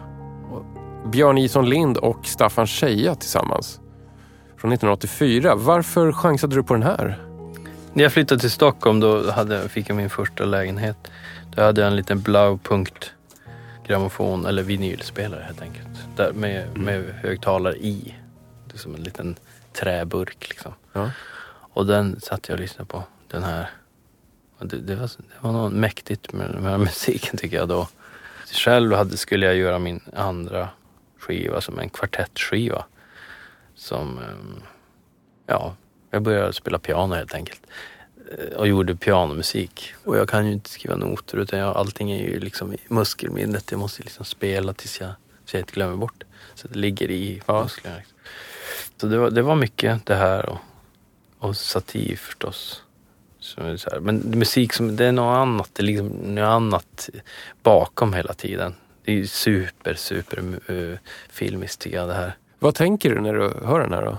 Björn Jison Lind och Staffan Scheja tillsammans. Från 1984. Varför chansade du på den här? När jag flyttade till Stockholm då hade, fick jag min första lägenhet. Då hade jag en liten Blaupunkt grammofon eller vinylspelare helt enkelt. Där med, med högtalare i. Det är som en liten träburk liksom. Ja. Och den satt jag och lyssnade på. Den här. Det, det, var, det var något mäktigt med den här *laughs* musiken tycker jag då. Själv hade, skulle jag göra min andra skiva som en kvartettskiva. Som, ehm, ja, jag började spela piano helt enkelt. Eh, Och gjorde pianomusik. Och jag kan ju inte skriva noter utan jag, allting är ju liksom i muskelminnet. Jag måste liksom spela tills jag, så jag inte glömmer bort det. Så det ligger i musklerna. Liksom. Så det var, det var mycket det här och, och satir förstås. Så så här. Men musik som, det är något annat. Det är liksom något annat bakom hela tiden. Det är ju super, super uh, filmiskt tycker jag det här. Vad tänker du när du hör den här då?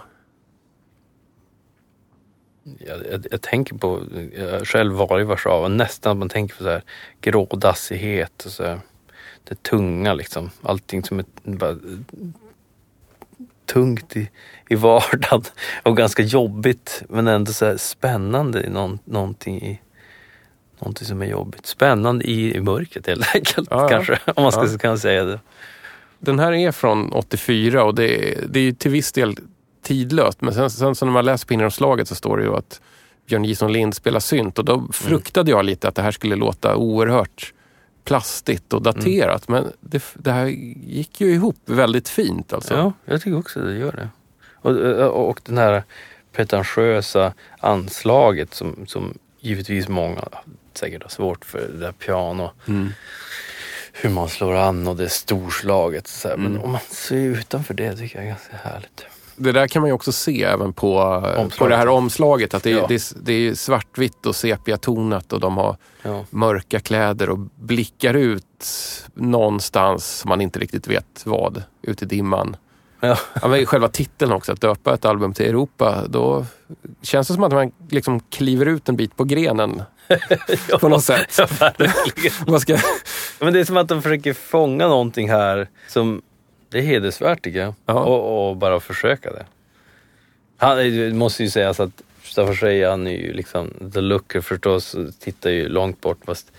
Jag, jag, jag tänker på, jag har själv varit i Warszawa, nästan man tänker på så här grådassighet och så här, det tunga liksom. Allting som är bara tungt i, i vardagen *laughs* och ganska jobbigt men ändå så spännande i någon, någonting i Någonting som är jobbigt. Spännande i, i mörkret helt enkelt Ja, ja. kanske. Om man ska Ja. kunna säga det. Den här är från 84 och det är, det är till viss del tidlöst. Men sen, sen så när man läser på inneromslaget så står det ju att Björn Jison Lind spelar synt och då fruktade jag lite att det här skulle låta oerhört plastigt och daterat. Men det, det här gick ju ihop väldigt fint alltså. Ja, jag tycker också det gör det. Och, och, och den här pretentiösa anslaget som, som givetvis många säkert har svårt för, det där piano. Mm. Hur man slår an och det är storslaget. Så här. Men Mm. om man ser utanför det tycker jag är ganska härligt. Det där kan man ju också se även på, Omslaget. på det här omslaget. Att det, är- Ja. det, det är svartvitt och sepiatonat och de har Ja. mörka kläder och blickar ut någonstans, man inte riktigt vet vad, ut i dimman. Ja. Ja, själva titeln också, att döpa ett album till Europa, då känns det som att man liksom kliver ut en bit på grenen. *laughs* på något sätt. *laughs* Ja, verkligen. Man ska, Men det är som att de försöker fånga någonting här som det är hedersvärt tycker jag. Ja. Och, och bara försöka det. Han, det måste ju sägas att Staffan Scheje, han är ju liksom the looker förstås, tittar ju långt bort. Fast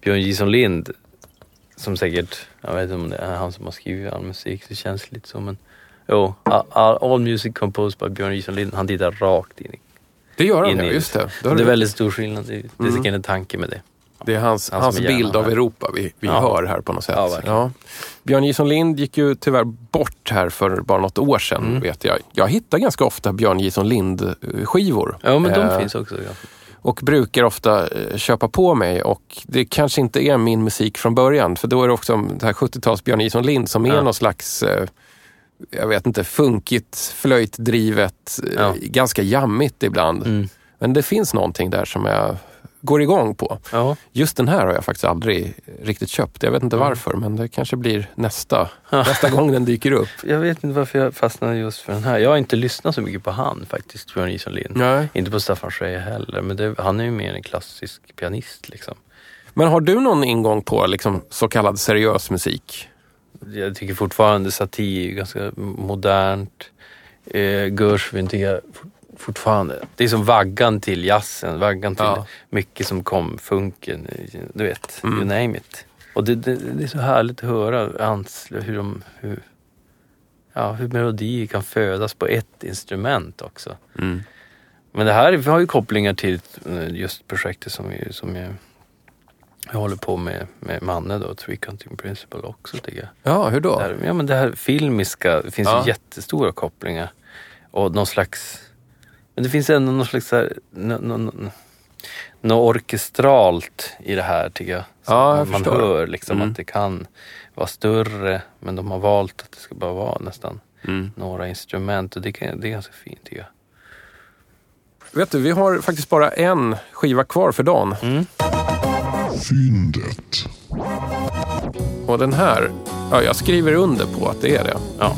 Björn Jison Lind, som säkert, jag vet inte om det är han som har skrivit all musik, det känns lite så men Jo, all, all, all music composed by Björn Jison Lind, han tittar rakt in i det gör han, ja, just det. Det har är väldigt stor skillnad, det, det är Mm. en tanke med det. Det är hans, hans gärna bild av här. Europa vi, vi Ja. hör här på något sätt. Ja, verkligen. Björn Jison Lind gick ju tyvärr bort här för bara något år sedan, Mm. vet jag. Jag hittar ganska ofta Björn Jison Lind-skivor. Ja men de Eh, finns också. Ja. Och brukar ofta eh, köpa på mig och det kanske inte är min musik från början. För då är det också det här 70-tals Björn Jison Lind som är Ja. någon slags, eh, jag vet inte, funkigt, flöjtdrivet, eh, Ja. ganska jammigt ibland. Mm. Men det finns någonting där som jag går igång på. Ja. Just den här har jag faktiskt aldrig riktigt köpt. Jag vet inte varför, men det kanske blir nästa, nästa gång den dyker upp. *laughs* Jag vet inte varför jag fastnade just för den här. Jag har inte lyssnat så mycket på han faktiskt, Björn Jison Lind. Nej. Inte på Staffan Scheje heller, men det, han är ju mer en klassisk pianist liksom. Men har du någon ingång på liksom, så kallad seriös musik? Jag tycker fortfarande satir är ganska modernt. Eh, Gershwin tycker jag fortfarande, det är som vaggan till jazzen, vaggan till Ja. mycket som kom, funken, du vet, Mm. you name it. Och det, det, det är så härligt att höra ans, hur, de, hur, ja, hur melodier kan födas på ett instrument också. Mm. Men det här har ju kopplingar till eh, just projektet som, vi, som jag, jag håller på med med Manne då, Three Counting Principle också tycker jag. Ja, hur då? Det här, ja men det här filmiska, det finns Ja. ju jättestora kopplingar. Och någon slags, men det finns ändå någon slags så här, nå- nå- nå- något orkestralt i det här tycker jag. Som Ja, jag man förstår. hör liksom Mm. att det kan vara större men de har valt att det ska bara vara nästan Mm. några instrument och det, kan, det är ganska fint tycker jag. Vet du, vi har faktiskt bara en skiva kvar för dagen. Mm. Fyndet. Och den här, ja, jag skriver under på att det är det. Ja.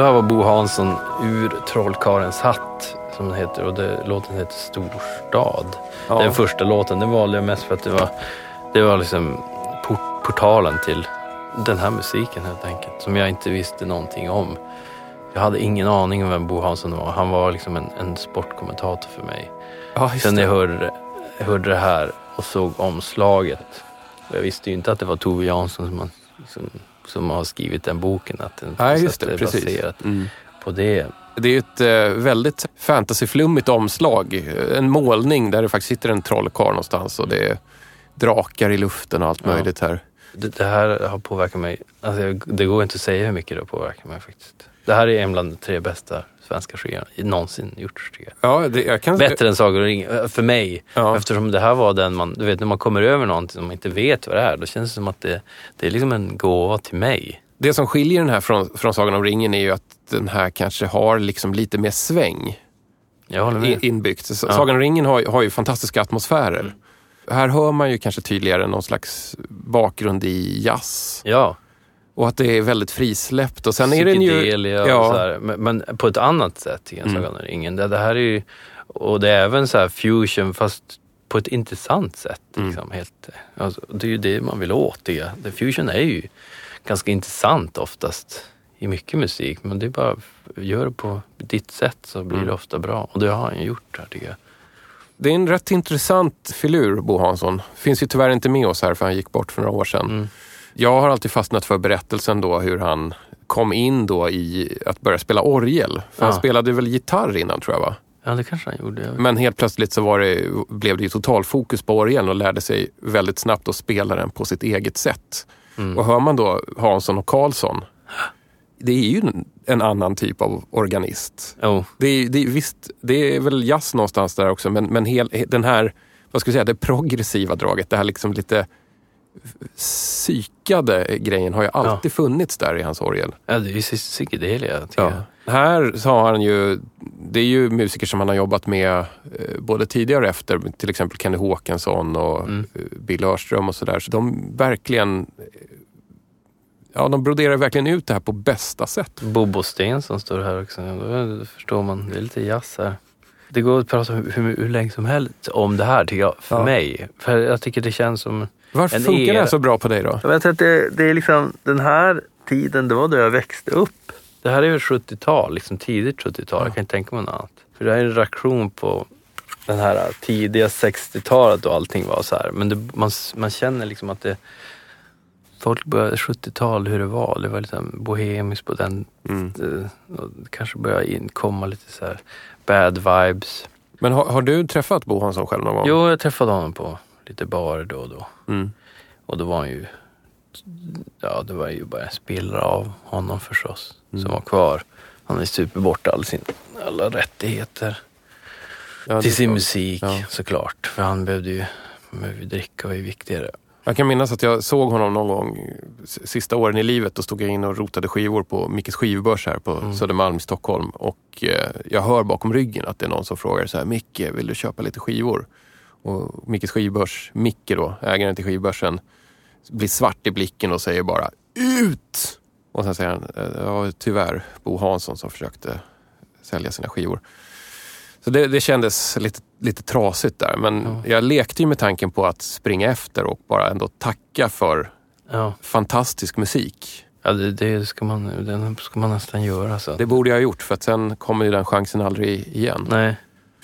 Det här var Bo Hansson ur Trollkarlens hatt som den heter och det, låten heter Storstad. Ja. Den första låten den valde jag mest för att det var, det var liksom port, portalen till den här musiken helt enkelt. Som jag inte visste någonting om. Jag hade ingen aning om vem Bo Hansson var. Han var liksom en, en sportkommentator för mig. Ja, Sen när jag hörde, hörde det här och såg omslaget. Och jag visste ju inte att det var Tove Jansson som, har- som, som har skrivit den boken. Att den något just det. är Precis. baserat Mm. på det. Det är ju ett eh, väldigt fantasyflummigt omslag. En målning där det faktiskt sitter en trollkarl någonstans och det är drakar i luften och allt Ja. möjligt här. det. Det här har påverkat mig. Alltså, det går inte att säga hur mycket det har påverkat mig faktiskt. Det här är en bland de tre bästa svenska skivorna någonsin gjorts tycker jag. Ja, det, jag kan... Bättre än Sagan om ringen, äh, för mig. Ja. Eftersom det här var den man, du vet när man kommer över någonting som man inte vet vad det är, då känns det som att det, det är liksom en gåva till mig. Det som skiljer den här från, från Sagan om ringen är ju att den här kanske har liksom lite mer sväng inbyggt. Så Sagan om ringen har, har ju fantastiska atmosfärer. Mm. Här hör man ju kanske tydligare någon slags bakgrund i jazz. Ja, Och att det är väldigt frisläppt. Och sen är den ju... ja. här. Men, men på ett annat sätt jag Mm. Om ringen. Det, här är ju, och det är även så här fusion fast på ett intressant sätt. Mm. Liksom, helt, alltså, det är ju det man vill åt. Det, fusion är ju ganska intressant oftast i mycket musik. Men det är bara, gör det på ditt sätt så blir Mm. det ofta bra. Och det har han gjort här tycker jag. Det är en rätt intressant filur, Bo Hansson. Finns ju tyvärr inte med oss här för han gick bort för några år sedan. Jag har alltid fastnat för berättelsen då hur han kom in då i att börja spela orgel. För han Ja. spelade väl gitarr innan tror jag va? Ja, det kanske han gjorde. Men helt plötsligt så var det, blev det ju totalfokus på orgeln och lärde sig väldigt snabbt att spela den på sitt eget sätt. Mm. Och hör man då Hansson och Karlsson, det är ju en, annan typ av organist. Jo, Det är, det visst, det är väl jazz någonstans där också, men, men hel, den här, vad ska jag säga, det progressiva draget, det här liksom lite psykade grejen har ju alltid funnits där i hans orgel. ja, det är ju psykedelia Ja. jag. Här så har han ju, det är ju musiker som han har jobbat med eh, både tidigare och efter, till exempel Kenny Håkansson och Mm. eh, Bill Örström och sådär. Så de verkligen, eh, ja de broderar verkligen ut det här på bästa sätt. Bobo Sten som står här också. Då förstår man, det är lite jazz här. Det går att prata hur, hur länge som helst om det här tycker jag, för Ja. mig. För jag tycker det känns som... Varför En funkar det era. så bra på dig då? Jag tror att det, det är liksom den här tiden, det var då jag växte upp. Det här är väl 70-tal, liksom tidigt 70-tal. Jag kan inte tänka mig något annat. För det här är en reaktion på den här tidiga 60-talet och allting var så här. Men det, man, man känner liksom att det... Folk började 70-tal, hur det var. Det var lite bohemiskt på den... Mm. eh, och det kanske började in, komma lite så här bad vibes. Men har, har du träffat Bo Hansson själv någon gång? Jo, jag träffade honom på lite barer då och då. Mm. Och då var han ju, ja det var ju bara en spillra av honom förstås som var kvar. Han har ju supit bort all sin, alla rättigheter Ja, till sin klart. musik Ja. såklart. För han behövde ju, han behövde dricka var ju viktigare. Jag kan minnas att jag såg honom någon gång sista åren i livet. Då stod jag in och rotade skivor på Mickes skivbörs här på Mm. Södermalm i Stockholm. Och eh, jag hör bakom ryggen att det är någon som frågar så här, Micke, vill du köpa lite skivor? Och Mickes skivbörs, Micke då, ägaren till skivbörsen, blir svart i blicken och säger bara ut! Och sen säger han, eh, ja tyvärr, Bo Hansson som försökte sälja sina skivor. Så det, det kändes lite, lite trasigt där. Men Ja. jag lekte ju med tanken på att springa efter och bara ändå tacka för Ja, fantastisk musik. ja det, det ska, man, den ska man nästan göra. Så. Det borde jag ha gjort för att sen kommer ju den chansen aldrig igen. Nej,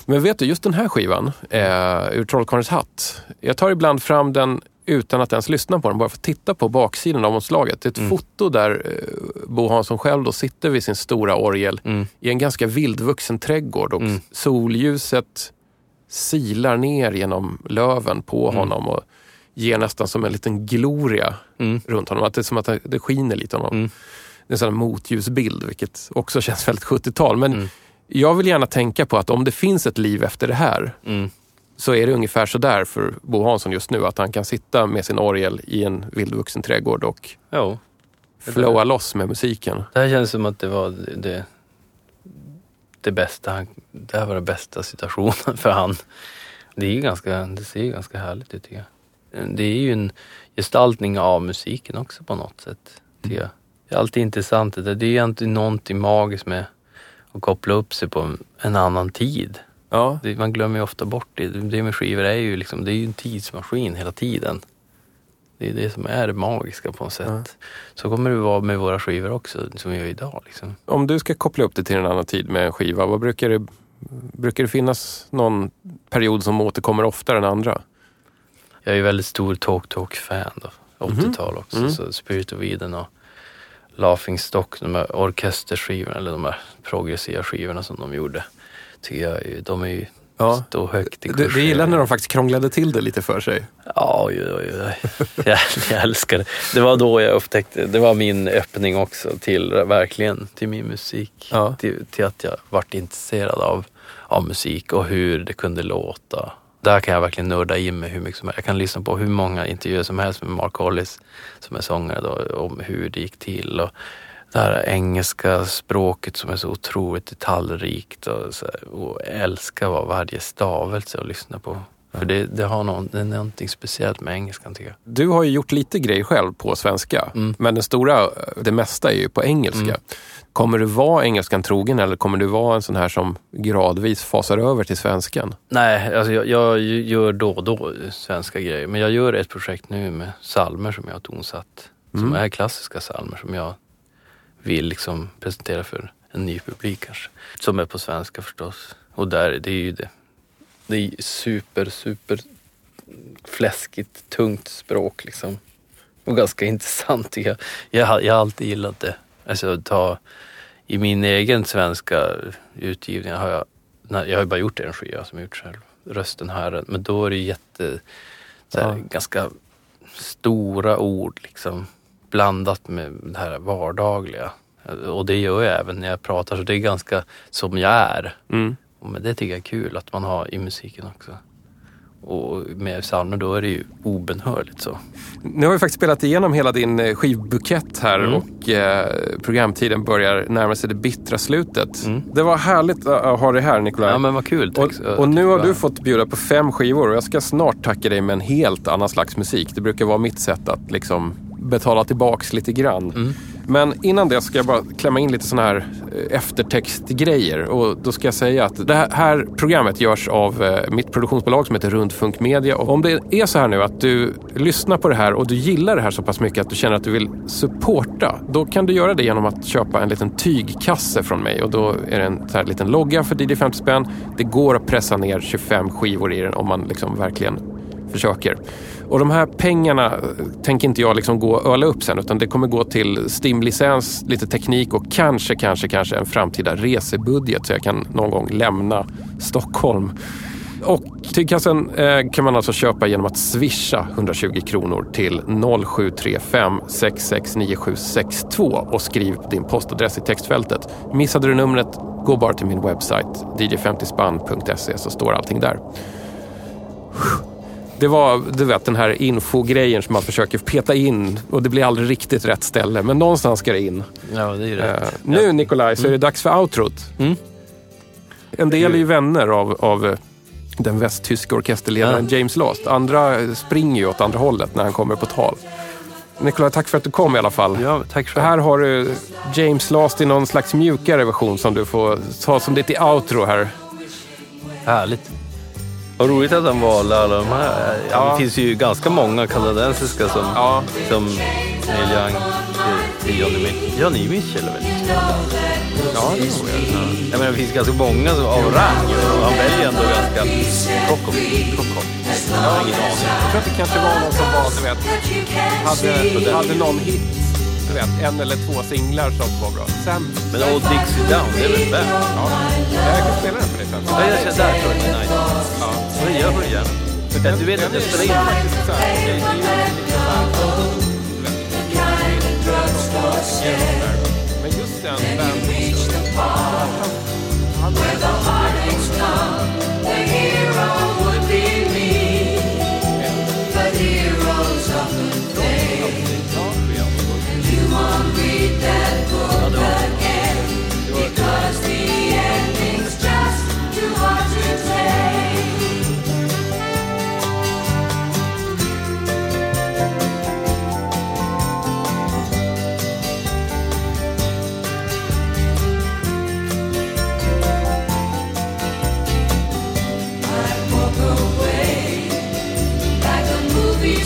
Men vet du, just den här skivan, eh, ur Trollkarlens hatt. Jag tar ibland fram den utan att ens lyssna på den, bara för att titta på baksidan av omslaget. Det är ett Mm. foto där eh, Bo Hansson själv då sitter vid sin stora orgel mm, i en ganska vildvuxen trädgård och Mm. solljuset silar ner genom löven på Mm. honom och ger nästan som en liten gloria mm, runt honom. Att det är som att det- skiner lite om honom. Mm. Det är en sån motljusbild, vilket också känns väldigt 70-tal. Men. Jag vill gärna tänka på att om det finns ett liv efter det här mm. så är det ungefär så där för Bo Hansson just nu. Att han kan sitta med sin orgel i en vildvuxen trädgård och Jo. flowa loss med musiken. Det här känns som att det var det, det, bästa. Det här var den bästa situationen för han. Det, är ju ganska, det ser ju ganska härligt ut tycker jag. Det är ju en gestaltning av musiken också på något sätt. Det är alltid intressant. Det är ju alltid någonting magiskt med att koppla upp sig på en, annan tid. Ja. Det, man glömmer ju ofta bort det. Det med skivor är ju liksom, det är ju en tidsmaskin hela tiden. Det är det som är det magiska på något sätt. Så kommer det vara med våra skivor också, som vi gör idag. Liksom. Om du ska koppla upp det till en annan tid med en skiva, vad brukar det, brukar det finnas någon period som återkommer oftare än andra? Jag är ju väldigt stor Talk Talk-fan då. 80-tal också. Mm. Så Spirit of Eden och Laughing Stock, de här orkesterskivorna, eller de här progressiva skivorna som de gjorde. Tycker jag, de är ju Ja. står högt i Du, kurs. du gillar när de faktiskt krånglade till det lite för sig? Ja, oj, oj, oj. *laughs* Jag, jag älskar det. Det var då jag upptäckte, det var min öppning också till, verkligen, till min musik. Ja. Till, till att jag vart intresserad av, av musik och hur det kunde låta. Där kan jag verkligen nörda in mig hur mycket som helst. Jag kan lyssna på hur många intervjuer som helst med Mark Hollis som är sångare då, om hur det gick till. Och det här engelska språket som är så otroligt detaljrikt och, så här, och älskar vad varje stavelse att lyssna på. För det, det, har någon, det är någonting speciellt med engelskan tycker jag. Du har ju gjort lite grejer själv på svenska, Mm. men det stora, det mesta är ju på engelska. Mm. Kommer du vara engelskan trogen eller kommer du vara en sån här som gradvis fasar över till svenskan? Nej, alltså jag, jag gör då och då svenska grejer. Men jag gör ett projekt nu med salmer som jag har tonsatt. Som Mm. är klassiska salmer som jag vill liksom presentera för en ny publik kanske. Som är på svenska förstås. Och där, det är ju det. Det är super, super fläskigt, tungt språk liksom. Och ganska *laughs* intressant jag. Jag, jag har alltid gillat det. Alltså ta, i min egen svenska utgivning har jag, jag har ju bara gjort en skiva som jag gjort själv. Rösten här. Men då är det jätte, så här, Ja. ganska stora ord liksom. Blandat med det här vardagliga. Och det gör jag även när jag pratar. Så det är ganska som jag är. Mm. Men det tycker jag är kul att man har i musiken också. Och med psalmer då är det ju obenhörligt så. Nu har vi faktiskt spelat igenom hela din eh, skivbukett här Mm. och eh, programtiden börjar närma sig det bittra slutet. Mm. Det var härligt att ha dig här Nikolaj. Ja men vad kul. och, och nu har du fått bjuda på fem skivor och jag ska snart tacka dig med en helt annan slags musik. Det brukar vara mitt sätt att liksom betala tillbaks lite grann. Mm. Men innan det ska jag bara klämma in lite sådana här eh, eftertextgrejer. Och då ska jag säga att det här- programmet görs av eh, mitt produktionsbolag som heter Rundfunk Media. Och om det är så här nu att du lyssnar på det här och du gillar det här så pass mycket att du känner att du vill supporta. Då kan du göra det genom att köpa en liten tygkasse från mig. Och då är det en så här liten logga för DJ 50 spänn. Det går att pressa ner 25 skivor i den om man liksom verkligen försöker. Och de här pengarna eh, tänker inte jag liksom gå och öla upp sen utan det kommer gå till STIM-licens, lite teknik och kanske, kanske, kanske en framtida resebudget så jag kan någon gång lämna Stockholm. Och tygkassen eh, kan man alltså köpa genom att swisha 120 kronor till 0735 669762 och skriv din postadress i textfältet. Missade du numret, gå bara till min webbsajt dj50spann.se så står allting där. Det var du vet, den här infogrejen som man försöker peta in och det blir aldrig riktigt rätt ställe. Men någonstans ska det in. Ja det är rätt. nu Nikolaj så är det dags för outrot. Mm. En del är ju vänner av, av eh, den västtyska orkesterledaren James Last. Andra springer ju åt andra hållet när han kommer på tal. Nikolaj, tack för att du kom i alla fall. Ja, tack själv. här har du James Last i någon slags mjukare version som du får ta som ditt outro här. Härligt. Vad roligt att han valde alla de här. Ja. Ja. Det finns ju ganska många kanadensiska som, Ja. som Neil Young till, Johnny Mitchell. Johnny Mitchell är väldigt Ja, det tror jag. Jag menar, det finns ganska många som- av rang han väljer ändå ganska... Prokop. Prokop. Jag har ingen aning. Jag tror att det kanske var någon som var, du vet, hade, hade någon hit. Du vet, en eller två singlar som var bra. Sen, Men Old Dixie Down, det är väl bäst? ja, jag kan spela den för dig sen. Ja, jag känner där tror jag nice. Ja. Ja, det gör det gärna. Ja, Du vet att jag spelar in faktiskt så här, det är ju lite så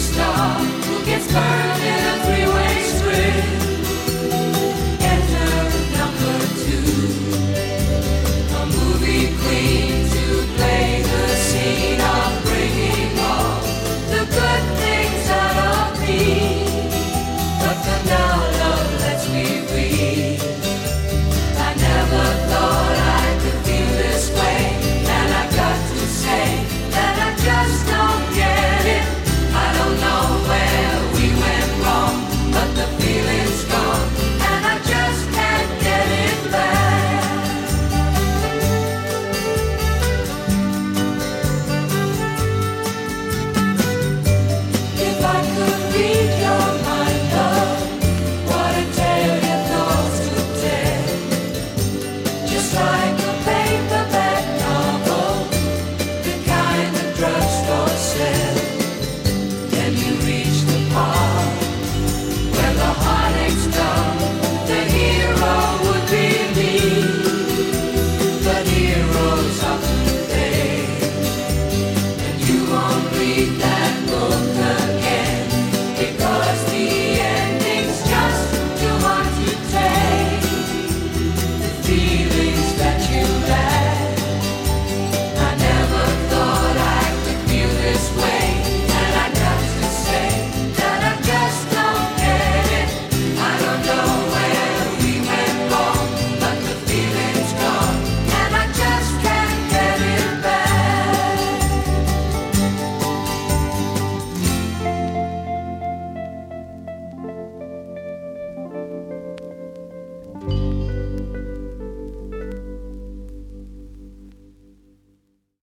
star who gets burned in a